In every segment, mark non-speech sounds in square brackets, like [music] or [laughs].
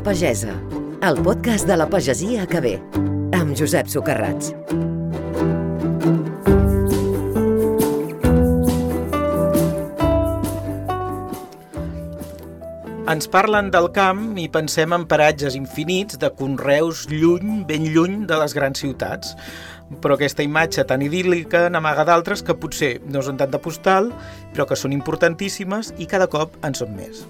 Ona Pagesa, el podcast de la pagesia que ve, amb Josep Socarrats. Ens parlen del camp i pensem en paratges infinits de conreus lluny, ben lluny de les grans ciutats. Però aquesta imatge tan idíl·lica n'amaga d'altres que potser no són tant de postal, però que són importantíssimes i cada cop en són més.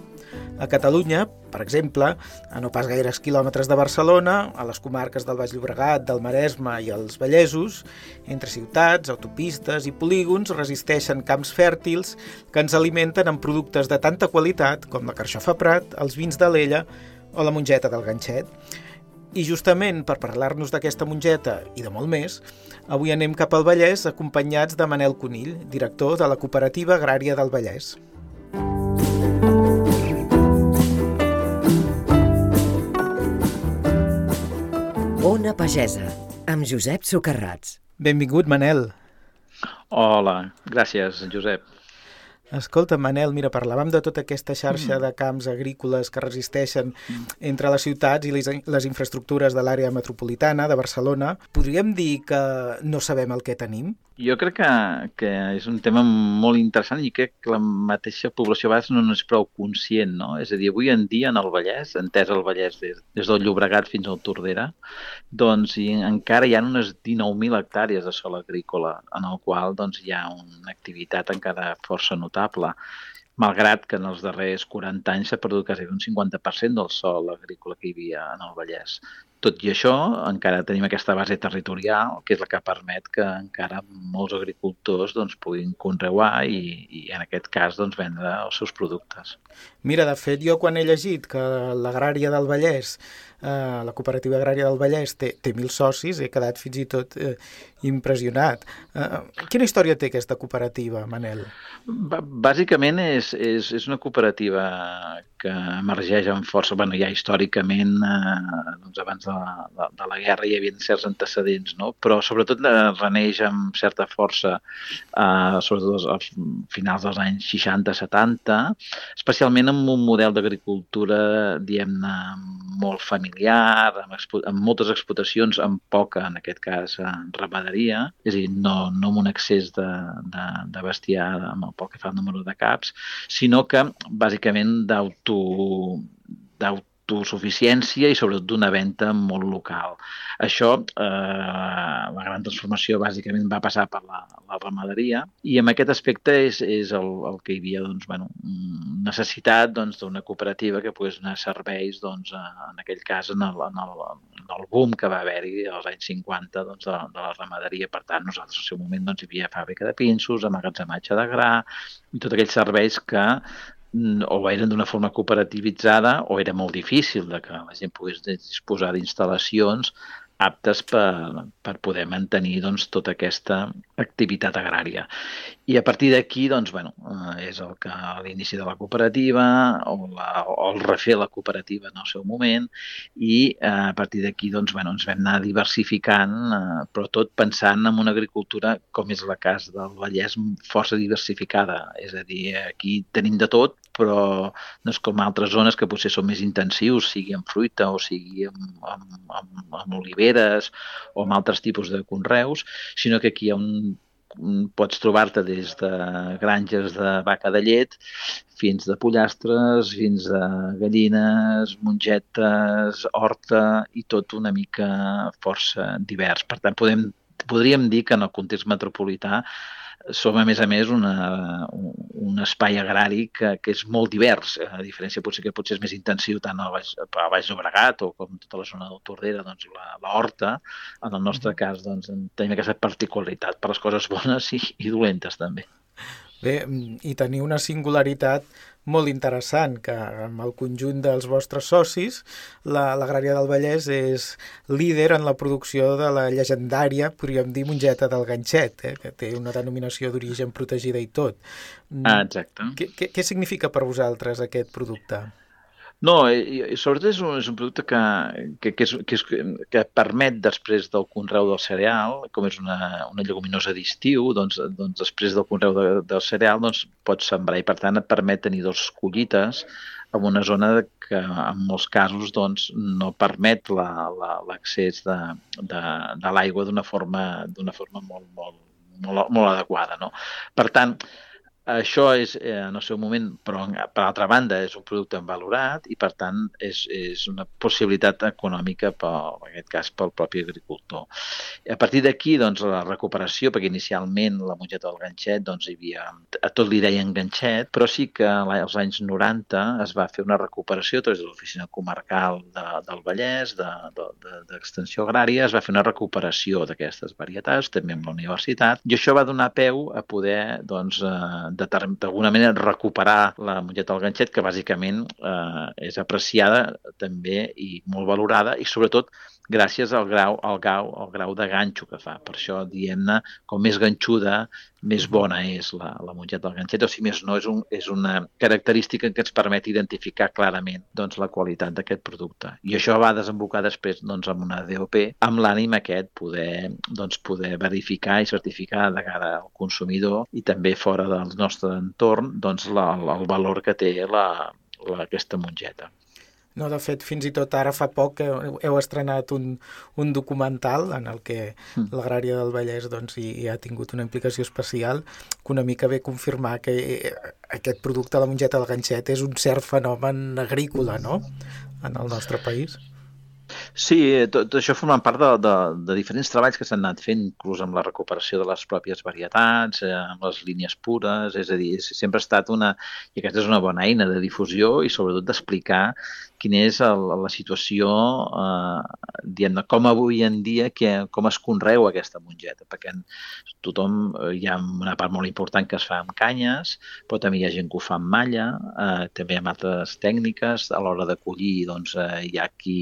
A Catalunya, per exemple, a no pas gaires quilòmetres de Barcelona, a les comarques del Baix Llobregat, del Maresme i els Vallesos, entre ciutats, autopistes i polígons resisteixen camps fèrtils que ens alimenten amb productes de tanta qualitat com la carxofa Prat, els vins de l'Ella o la mongeta del ganxet. I justament per parlar-nos d'aquesta mongeta i de molt més, avui anem cap al Vallès acompanyats de Manel Conill, director de la Cooperativa Agrària del Vallès. Ona Pagesa, amb Josep Socarrats. Benvingut, Manel. Hola, gràcies, Josep. Escolta, Manel, mira, parlàvem de tota aquesta xarxa mm. de camps agrícoles que resisteixen mm. entre les ciutats i les, les infraestructures de l'àrea metropolitana de Barcelona. Podríem dir que no sabem el que tenim? Jo crec que, que és un tema molt interessant i crec que la mateixa població a vegades no n'és prou conscient, no? És a dir, avui en dia en el Vallès, entès el Vallès des, des del Llobregat fins al Tordera, doncs i encara hi ha unes 19.000 hectàrees de sol agrícola en el qual doncs, hi ha una activitat encara força notable notable, malgrat que en els darrers 40 anys s'ha perdut quasi un 50% del sol agrícola que hi havia en el Vallès. Tot i això, encara tenim aquesta base territorial, que és la que permet que encara molts agricultors doncs, puguin conreuar i, i en aquest cas doncs, vendre els seus productes. Mira, de fet, jo quan he llegit que l'agrària del Vallès eh, la cooperativa agrària del Vallès té, té mil socis, he quedat fins i tot eh, impressionat. Eh, quina història té aquesta cooperativa, Manel? Bàsicament és, és, és una cooperativa que emergeix amb força, bueno, ja històricament, eh, doncs abans de la, de, de la guerra hi havia certs antecedents, no? però sobretot eh, reneix amb certa força, eh, sobretot als finals dels anys 60-70, especialment amb un model d'agricultura, diguem-ne, molt familiar, amb, amb moltes explotacions, amb poca, en aquest cas, ramaderia, és a dir, no, no amb un excés de, de, de bestiar amb el poc que fa el número de caps, sinó que bàsicament d'auto d'autosuficiència i sobretot d'una venda molt local. Això, eh, la gran transformació bàsicament va passar per la, la ramaderia i en aquest aspecte és, és el, el que hi havia doncs, bueno, necessitat doncs, d'una doncs, cooperativa que pogués donar serveis doncs, en aquell cas en el, en el, en el boom que va haver-hi als anys 50 doncs, de, de la ramaderia. Per tant, nosaltres al seu moment doncs, hi havia fàbrica de pinços, amagatzematge de gra i tots aquells serveis que o eren d'una forma cooperativitzada o era molt difícil de que la gent pogués disposar d'instal·lacions aptes per, per poder mantenir doncs, tota aquesta activitat agrària. I a partir d'aquí, doncs, bueno, eh, és el que l'inici de la cooperativa o, la, o el refer la cooperativa en el seu moment i eh, a partir d'aquí doncs, bueno, ens vam anar diversificant, eh, però tot pensant en una agricultura, com és la cas del Vallès, força diversificada. És a dir, aquí tenim de tot, però no és com altres zones que potser són més intensius, sigui en fruita o sigui amb, amb, amb, amb oliveres o amb altres tipus de conreus, sinó que aquí hi ha un pots trobar-te des de granges de vaca de llet fins de pollastres, fins a gallines, mongetes, horta i tot una mica força divers. Per tant, podem, podríem dir que en el context metropolità som, a més a més, una, un espai agrari que, que és molt divers, a diferència potser que potser és més intensiu tant al Baix, a Baix Llobregat o com tota la zona del Tordera, doncs la, la horta, en el nostre cas doncs, tenim aquesta particularitat per les coses bones i, i dolentes també. Bé, i tenir una singularitat molt interessant, que amb el conjunt dels vostres socis, l'Agrària la, del Vallès és líder en la producció de la llegendària, podríem dir, mongeta del ganxet, eh, que té una denominació d'origen protegida i tot. Ah, exacte. Què, què, què significa per vosaltres aquest producte? No, i, i sobretot és un, és un producte que, que, que, és, que, és, que permet després del conreu del cereal, com és una, una lleguminosa d'estiu, doncs, doncs després del conreu de, del cereal doncs, pots sembrar i per tant et permet tenir dos collites en una zona que en molts casos doncs, no permet l'accés la, la, de, de, de l'aigua d'una forma, forma molt, molt, molt, molt adequada. No? Per tant, això és, eh, en el seu moment, però per altra banda és un producte valorat i per tant és, és una possibilitat econòmica per, en aquest cas pel propi agricultor. A partir d'aquí, doncs, la recuperació, perquè inicialment la mongeta del ganxet doncs, hi havia, a tot li deien ganxet, però sí que als anys 90 es va fer una recuperació a través de l'oficina comarcal de, del Vallès, d'Extensió de, de, Agrària, es va fer una recuperació d'aquestes varietats, també amb la universitat, i això va donar peu a poder doncs, eh, d'alguna manera recuperar la mongeta del ganxet, que bàsicament eh, és apreciada també i molt valorada i sobretot gràcies al grau, al grau, al grau de ganxo que fa. Per això, diem-ne, com més ganxuda, més bona és la, la mongeta del ganxet, o si més no, és, un, és una característica que ens permet identificar clarament doncs, la qualitat d'aquest producte. I això va desembocar després doncs, amb una DOP, amb l'ànim aquest poder, doncs, poder verificar i certificar de cara al consumidor i també fora del nostre entorn doncs, la, el valor que té la, la, aquesta mongeta. No, de fet, fins i tot ara fa poc que heu estrenat un, un documental en el que mm. l'Agrària del Vallès doncs, hi, hi ha tingut una implicació especial que una mica ve confirmar que eh, aquest producte, la mongeta del ganxet, és un cert fenomen agrícola no? en el nostre país. Sí, eh, tot, tot això forma part de, de, de diferents treballs que s'han anat fent, inclús amb la recuperació de les pròpies varietats, eh, amb les línies pures, és a dir, sempre ha estat una, i aquesta és una bona eina de difusió i sobretot d'explicar quina és el, la situació, eh, diguem com avui en dia, que, com es conreu aquesta mongeta, perquè tothom, eh, hi ha una part molt important que es fa amb canyes, però també hi ha gent que ho fa amb malla, eh, també hi ha altres tècniques, a l'hora de collir doncs, eh, hi ha qui,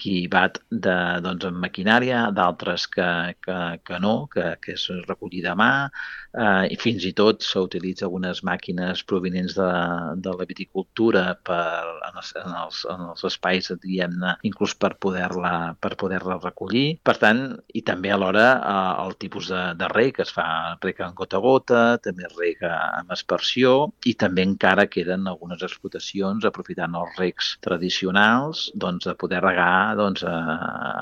qui bat de, doncs, amb maquinària, d'altres que, que, que no, que, que és recollir de mà, eh, i fins i tot s'utilitza algunes màquines provenents de, de la viticultura per, en, els, en, els, en els espais, diguem-ne, inclús per poder-la per poder-la recollir. Per tant, i també alhora eh, el tipus de, de reg, es fa reg en gota a gota, també reg amb aspersió, i també encara queden algunes explotacions aprofitant els regs tradicionals doncs, de poder regar doncs, eh,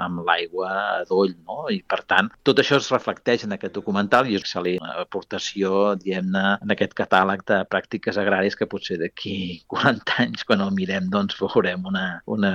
amb l'aigua doll, no? I per tant, tot això es reflecteix en aquest documental i és una aportació, diguem-ne, en aquest catàleg de pràctiques agràries que potser d'aquí [laughs] 40 anys, quan el mirem, doncs veurem una, una,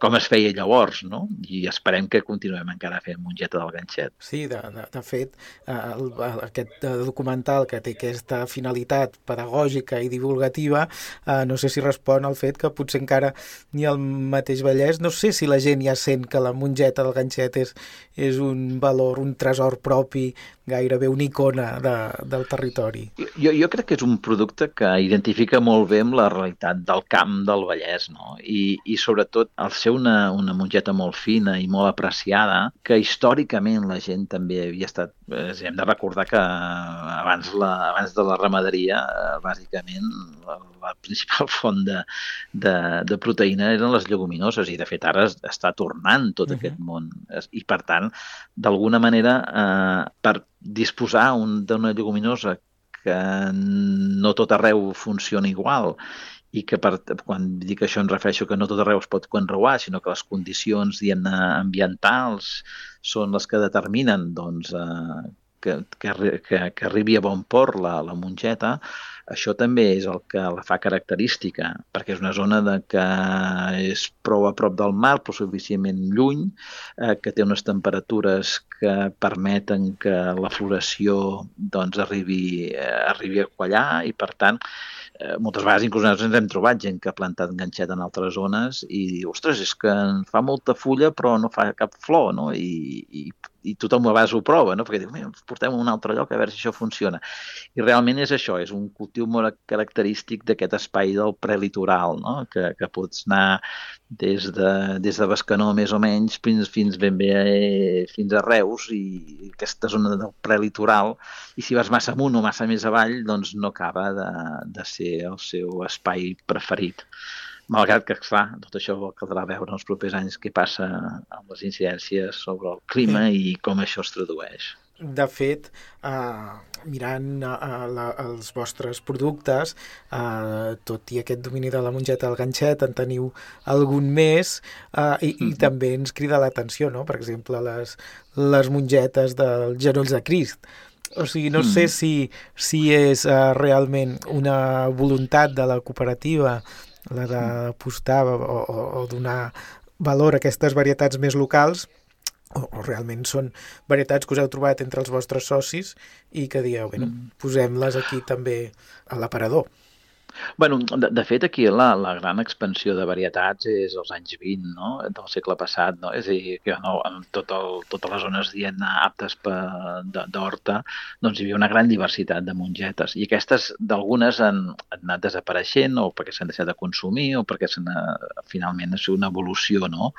com es feia llavors, no? I esperem que continuem encara fent mongeta del ganxet. Sí, de, de, de fet, eh, el, aquest documental que té aquesta finalitat pedagògica i divulgativa, eh, no sé si respon al fet que potser encara ni el mateix Vallès, no sé si la gent ja sent que la mongeta del ganxet és, és un valor, un tresor propi, gairebé una icona de, del territori. Jo, jo crec que és un producte que identifica molt bé amb la realitat del camp del Vallès, no? I, i sobretot el ser una, una mongeta molt fina i molt apreciada, que històricament la gent també havia estat... Eh, hem de recordar que abans, la, abans de la ramaderia, eh, bàsicament, la, la principal [laughs] font de, de, de proteïna eren les lleguminoses i, de fet, ara està tornant tot uh -huh. aquest món. I, per tant, d'alguna manera, eh, per disposar d'una lleguminosa que no tot arreu funciona igual i que per, quan dic això em refereixo que no tot arreu es pot conreuar, sinó que les condicions diguem ambientals són les que determinen doncs, eh, que, que, que, que arribi a bon port la, la mongeta, això també és el que la fa característica, perquè és una zona de que és prou a prop del mar, però suficientment lluny, eh, que té unes temperatures que permeten que la floració doncs, arribi, eh, arribi a quallar i, per tant, eh, moltes vegades inclús ens hem trobat gent que ha plantat enganxet en altres zones i ostres, és que fa molta fulla però no fa cap flor, no? I, i i tothom a vegades ho prova, no? perquè diu, portem a un altre lloc a veure si això funciona. I realment és això, és un cultiu molt característic d'aquest espai del prelitoral, no? que, que pots anar des de, des de Bescanó més o menys fins, fins ben bé fins a Reus i aquesta zona del prelitoral i si vas massa amunt o massa més avall doncs no acaba de, de ser el seu espai preferit malgrat que, clar, tot això caldrà veure en els propers anys què passa amb les incidències sobre el clima i com això es tradueix. de fet, eh, mirant eh, la, els vostres productes, eh, tot i aquest domini de la mongeta al ganxet, en teniu algun més eh, i, i també ens crida l'atenció, no? per exemple, les, les mongetes dels genolls de Crist. O sigui, no mm. sé si, si és uh, realment una voluntat de la cooperativa la d'apostar o, o, o donar valor a aquestes varietats més locals o, o realment són varietats que us heu trobat entre els vostres socis i que dieu, bueno, mm. posem-les aquí també a l'aparador. Bueno, de, de fet, aquí la, la gran expansió de varietats és als anys 20, no? del segle passat. No? És a dir, que no, en tot el, totes les zones dient aptes d'horta, doncs hi havia una gran diversitat de mongetes. I aquestes, d'algunes, han, han anat desapareixent o perquè s'han deixat de consumir o perquè s'han finalment ha sigut una evolució. No?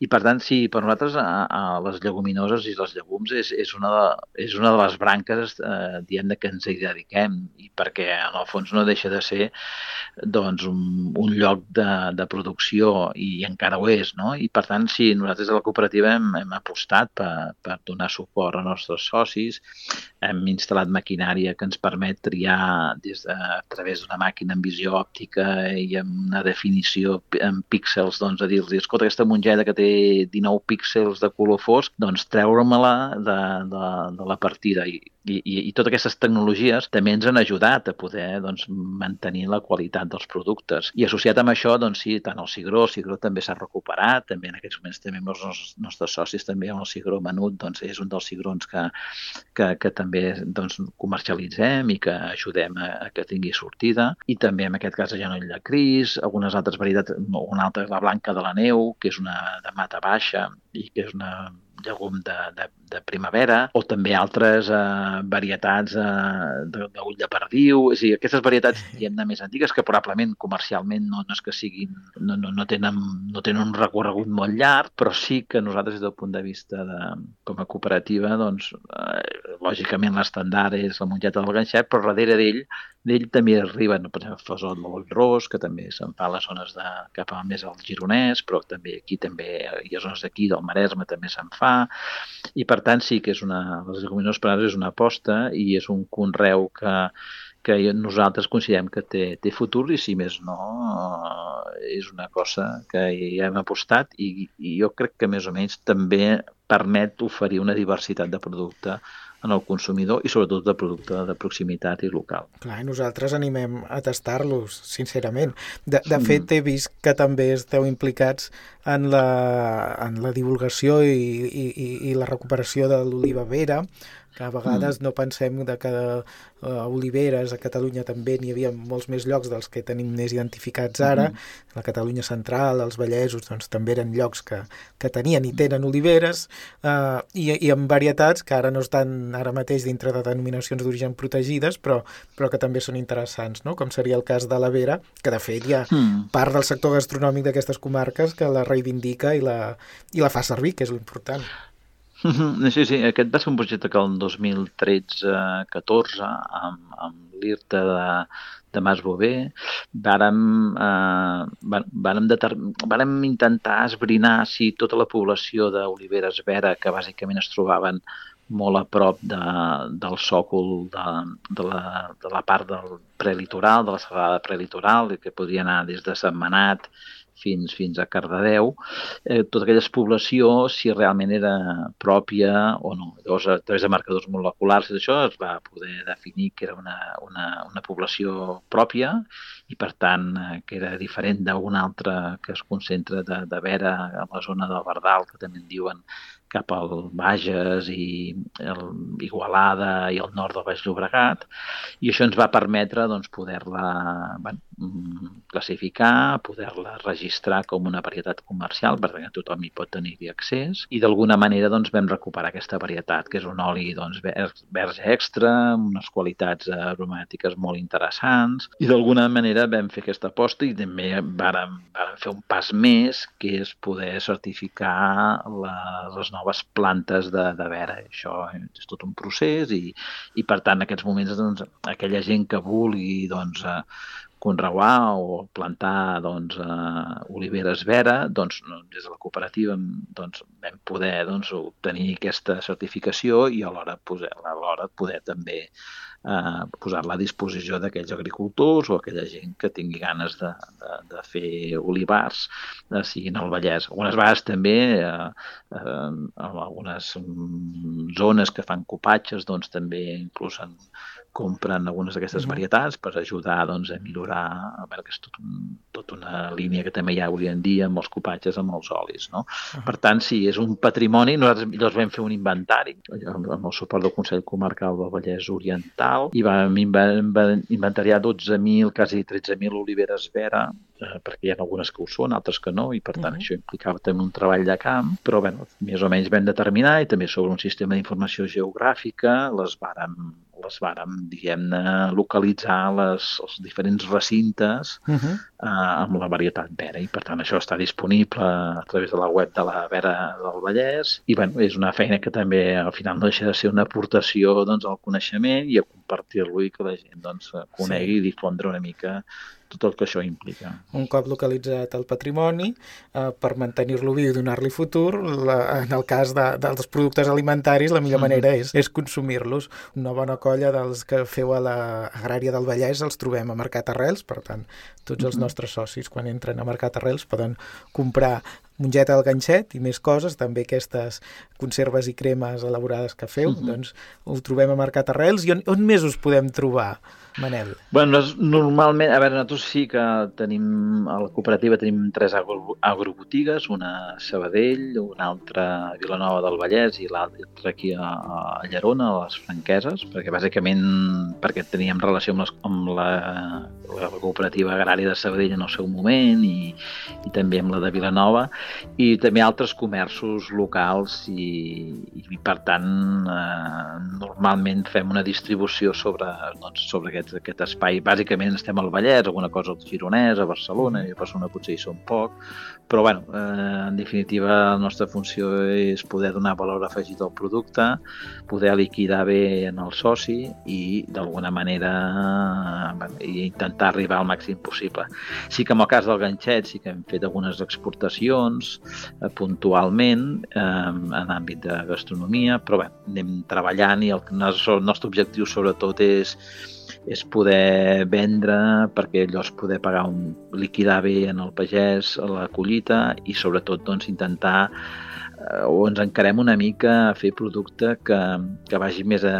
I per tant, sí, per nosaltres a, a les lleguminoses i les llegums és, és, una, de, és una de les branques eh, dient que ens hi dediquem i perquè en el fons no deixa de ser doncs, un, un lloc de, de producció i encara ho és. No? I per tant, sí, nosaltres a la cooperativa hem, hem apostat per, per donar suport als nostres socis, hem instal·lat maquinària que ens permet triar des de, a través d'una màquina amb visió òptica i amb una definició en píxels, doncs, a dir-los, escolta, aquesta mongeta que té 19 píxels de color fosc, doncs treure-me-la de, de, de la partida. I, i, i totes aquestes tecnologies també ens han ajudat a poder doncs, mantenir la qualitat dels productes. I associat amb això, doncs sí, tant el cigró, el cigró també s'ha recuperat, també en aquests moments també els nostres, socis també amb el cigró menut, doncs és un dels cigrons que, que, que també doncs, comercialitzem i que ajudem a, a que tingui sortida. I també en aquest cas a genoll de cris, algunes altres varietats, una altra la blanca de la neu, que és una de mata baixa i que és una llegum de, de, de primavera, o també altres eh, varietats eh, d'ull de perdiu, és a dir, aquestes varietats [laughs] diguem més antigues que probablement comercialment no, no és que siguin, no, no, no, tenen, no tenen un recorregut molt llarg, però sí que nosaltres des del punt de vista de, com a cooperativa, doncs, eh, lògicament l'estandard és la mongeta del ganxet, però darrere d'ell d'ell també arriben, per exemple, Fesol molt Ros, que també se'n fa a les zones de, cap a més al Gironès, però també aquí també hi ha zones d'aquí, del Maresme també se'n fa, i per tant sí que és una, les leguminoses parades és una aposta i és un conreu que, que nosaltres considerem que té, té futur i si més no és una cosa que hi hem apostat i, i jo crec que més o menys també permet oferir una diversitat de producte en el consumidor i sobretot de producte de proximitat i local. Clar, nosaltres animem a tastar-los, sincerament. De, de mm. fet, he vist que també esteu implicats en la, en la divulgació i, i, i la recuperació de l'oliva vera, que a vegades mm. no pensem de que uh, oliveres a Catalunya també n'hi havia molts més llocs dels que tenim més identificats ara, mm -hmm. la Catalunya central, els Vallesos, doncs també eren llocs que, que tenien i tenen oliveres uh, i, i amb varietats que ara no estan ara mateix dintre de denominacions d'origen protegides, però, però que també són interessants, no? com seria el cas de la Vera, que de fet hi ha mm. part del sector gastronòmic d'aquestes comarques que la reivindica i la, i la fa servir, que és l'important. Sí, sí, aquest va ser un projecte que el 2013-14, amb, amb l'IRTA de, de Mas Bové, vàrem, eh, vàrem, vàrem intentar esbrinar si tota la població d'oliveres vera, que bàsicament es trobaven molt a prop de, del sòcol de, de, la, de la part del prelitoral, de la serrada prelitoral, que podia anar des de Setmanat fins, fins a Cardedeu, eh, tota aquella població, si realment era pròpia o no. Llavors, a través de marcadors moleculars i això es va poder definir que era una, una, una població pròpia i, per tant, eh, que era diferent d'una altra que es concentra de, de vera a la zona del Bardal, que també en diuen cap al Bages i el Igualada i el nord del Baix Llobregat i això ens va permetre doncs, poder-la bueno, mm, classificar, poder-la registrar com una varietat comercial perquè tothom hi pot tenir-hi accés i d'alguna manera doncs, vam recuperar aquesta varietat que és un oli doncs, verge extra amb unes qualitats aromàtiques molt interessants i d'alguna manera vam fer aquesta aposta i també vàrem fer un pas més que és poder certificar la, les noves plantes de, de vera. Això és tot un procés i, i per tant, en aquests moments, doncs, aquella gent que vulgui doncs, eh, conreuar o plantar doncs, eh, oliveres vera, doncs, des de la cooperativa doncs, vam poder doncs, obtenir aquesta certificació i alhora, poder, alhora poder també eh, posar-la a disposició d'aquells agricultors o aquella gent que tingui ganes de, de, de fer olivars, eh, siguin al Vallès. Algunes vegades també, eh, eh, en algunes zones que fan copatges, doncs també inclús en, compren algunes d'aquestes uh -huh. varietats per ajudar doncs, a millorar, a veure que és tot un, tot una línia que també hi ha avui en dia amb els copatges, amb els olis. No? Uh -huh. Per tant, sí, és un patrimoni. Nosaltres llavors vam fer un inventari amb el suport del Consell Comarcal del Vallès Oriental i vam inventariar 12.000, quasi 13.000 oliveres vera eh, perquè hi ha algunes que ho són, altres que no, i per tant uh -huh. això implicava també un treball de camp, però bueno, més o menys vam determinar i també sobre un sistema d'informació geogràfica les vàrem les vàrem, diguem-ne, localitzar les, els diferents recintes uh -huh. eh, amb la varietat vera i per tant això està disponible a través de la web de la Vera del Vallès i bueno, és una feina que també al final no deixa de ser una aportació doncs, al coneixement i a compartir-lo i que la gent doncs, conegui sí. i difondre una mica tot el que això implica. Un cop localitzat el patrimoni, eh, per mantenir-lo viu i donar-li futur, la, en el cas de, dels productes alimentaris, la millor -hmm. manera és, és consumir-los. Una bona colla dels que feu a la Agrària del Vallès els trobem a Mercat Arrels, per tant, tots els -hmm. nostres socis, quan entren a Mercat Arrels, poden comprar mongeta del ganxet i més coses, també aquestes conserves i cremes elaborades que feu, mm -hmm. doncs ho trobem a Mercat Arrels. I on, on més us podem trobar? Manel? Bueno, normalment, a veure, nosaltres sí que tenim, a la cooperativa tenim tres agro, agrobotigues, una a Sabadell, una altra a Vilanova del Vallès i l'altra aquí a, a Llerona, a les Franqueses, perquè bàsicament perquè teníem relació amb, les, amb la, la cooperativa agrària de Sabadell en el seu moment i, i també amb la de Vilanova i també altres comerços locals i, i per tant eh, normalment fem una distribució sobre, doncs, sobre aquest aquest, espai. Bàsicament estem al Vallès, alguna cosa al Gironès, a Barcelona, i a Barcelona potser hi som poc, però bueno, eh, en definitiva la nostra funció és poder donar valor afegit al producte, poder liquidar bé en el soci i d'alguna manera bueno, i intentar arribar al màxim possible. Sí que en el cas del ganxet sí que hem fet algunes exportacions eh, puntualment eh, en àmbit de gastronomia, però bé, anem treballant i el, nostre objectiu sobretot és és poder vendre perquè llavors poder pagar un liquidar bé en el pagès, a la collita i sobretot doncs, intentar eh, o ens encarem una mica a fer producte que, que vagi més a,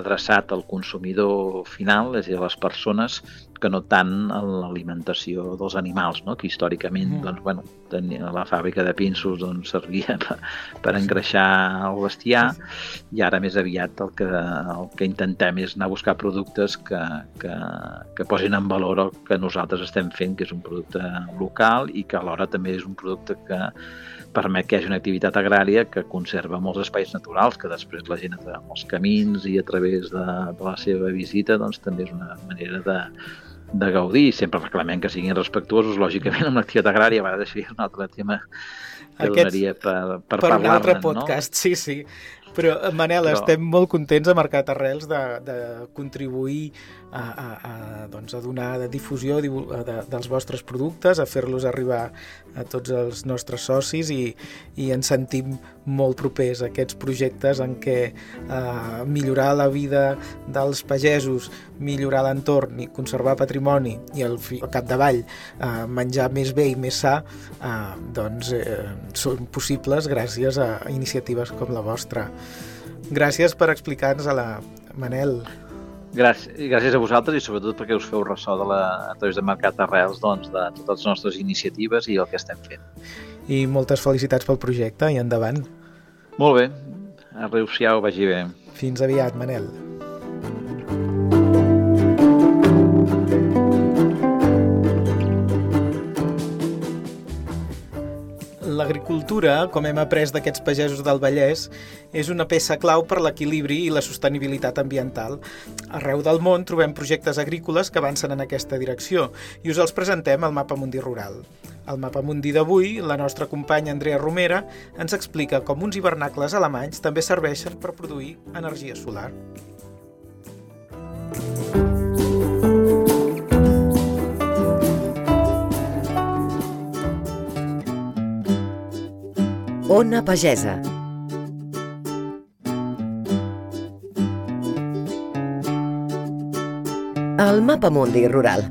adreçat al consumidor final, és a dir, a les persones que no tant en l'alimentació dels animals, no? que històricament mm. doncs, bueno, tenia, la fàbrica de pinços doncs, servia per, per engreixar el bestiar sí, i ara més aviat el que, el que intentem és anar a buscar productes que, que, que posin en valor el que nosaltres estem fent, que és un producte local i que alhora també és un producte que permet que hi hagi una activitat agrària que conserva molts espais naturals que després la gent a els camins i a través de, de la seva visita doncs, també és una manera de, de gaudir, sempre reclamem que siguin respectuosos, lògicament, amb l'activitat agrària, va deixar un altre tema que Aquests, donaria per, per, per un altre podcast, no? sí, sí. Però, Manel, Però... estem molt contents a Mercat Arrels de, de contribuir a, a, a, doncs, a donar de difusió de, dels vostres productes, a fer-los arribar a tots els nostres socis i, i ens sentim molt propers a aquests projectes en què eh, millorar la vida dels pagesos, millorar l'entorn i conservar patrimoni i al, al capdavall eh, menjar més bé i més sa eh, doncs eh, són possibles gràcies a iniciatives com la vostra. Gràcies per explicar-nos a la Manel. Gràcies, gràcies a vosaltres i sobretot perquè us feu ressò de la, a través de Mercat Arrels doncs, de totes les nostres iniciatives i el que estem fent. I moltes felicitats pel projecte i endavant. Molt bé, a Riusiau vagi bé. Fins aviat, Manel. L'agricultura, com hem après d'aquests pagesos del Vallès, és una peça clau per l'equilibri i la sostenibilitat ambiental. Arreu del món trobem projectes agrícoles que avancen en aquesta direcció i us els presentem al Mapa Mundi Rural. Al Mapa Mundi d'avui, la nostra companya Andrea Romera ens explica com uns hivernacles alemanys també serveixen per produir energia solar. Ona Pagesa. El mapa mundi rural.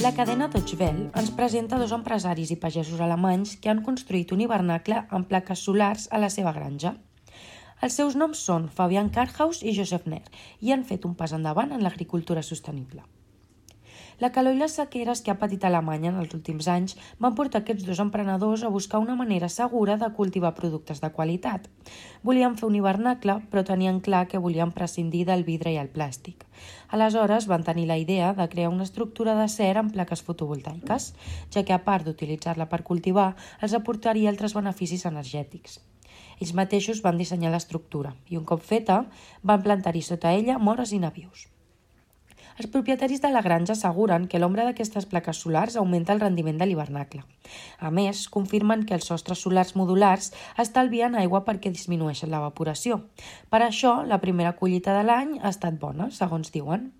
La cadena Deutsche Welle ens presenta dos empresaris i pagesos alemanys que han construït un hivernacle amb plaques solars a la seva granja. Els seus noms són Fabian Karhaus i Josef Ner i han fet un pas endavant en l'agricultura sostenible. La calor i les sequeres que ha patit Alemanya en els últims anys van portar aquests dos emprenedors a buscar una manera segura de cultivar productes de qualitat. Volien fer un hivernacle, però tenien clar que volien prescindir del vidre i el plàstic. Aleshores van tenir la idea de crear una estructura d'acer amb plaques fotovoltaiques, ja que a part d'utilitzar-la per cultivar, els aportaria altres beneficis energètics. Ells mateixos van dissenyar l'estructura i un cop feta van plantar-hi sota ella mores i navius. Els propietaris de la granja asseguren que l'ombra d'aquestes plaques solars augmenta el rendiment de l'hivernacle. A més, confirmen que els sostres solars modulars estalvien aigua perquè disminueixen l'evaporació. Per això, la primera collita de l'any ha estat bona, segons diuen.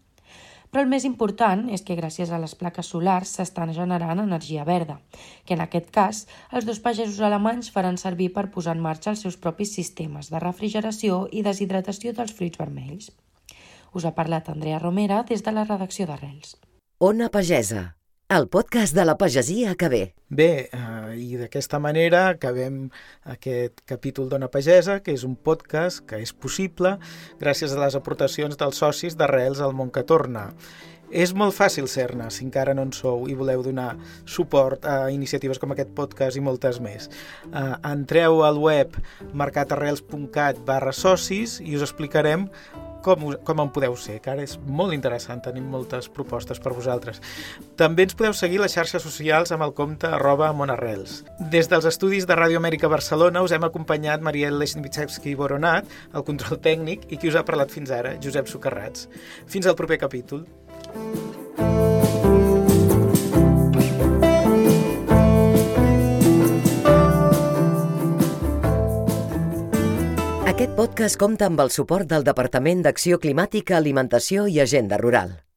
Però el més important és que gràcies a les plaques solars s'estan generant energia verda, que en aquest cas els dos pagesos alemanys faran servir per posar en marxa els seus propis sistemes de refrigeració i deshidratació dels fruits vermells. Us ha parlat Andrea Romera des de la redacció d'Arrels. Ona Pagesa, el podcast de la pagesia que ve. Bé, eh, i d'aquesta manera acabem aquest capítol d'Ona Pagesa, que és un podcast que és possible gràcies a les aportacions dels socis d'Arrels al món que torna. És molt fàcil ser-ne si encara no en sou i voleu donar suport a iniciatives com aquest podcast i moltes més. Uh, entreu al web mercatarrels.cat barra socis i us explicarem com, com en podeu ser, que ara és molt interessant, tenim moltes propostes per vosaltres. També ens podeu seguir les xarxes socials amb el compte arroba monarrels. Des dels estudis de Ràdio Amèrica Barcelona us hem acompanyat Mariel Lesnivitsevski Boronat, el control tècnic, i qui us ha parlat fins ara, Josep Socarrats. Fins al proper capítol. Aquest podcast compta amb el suport del Departament d'Acció Climàtica, Alimentació i Agenda Rural.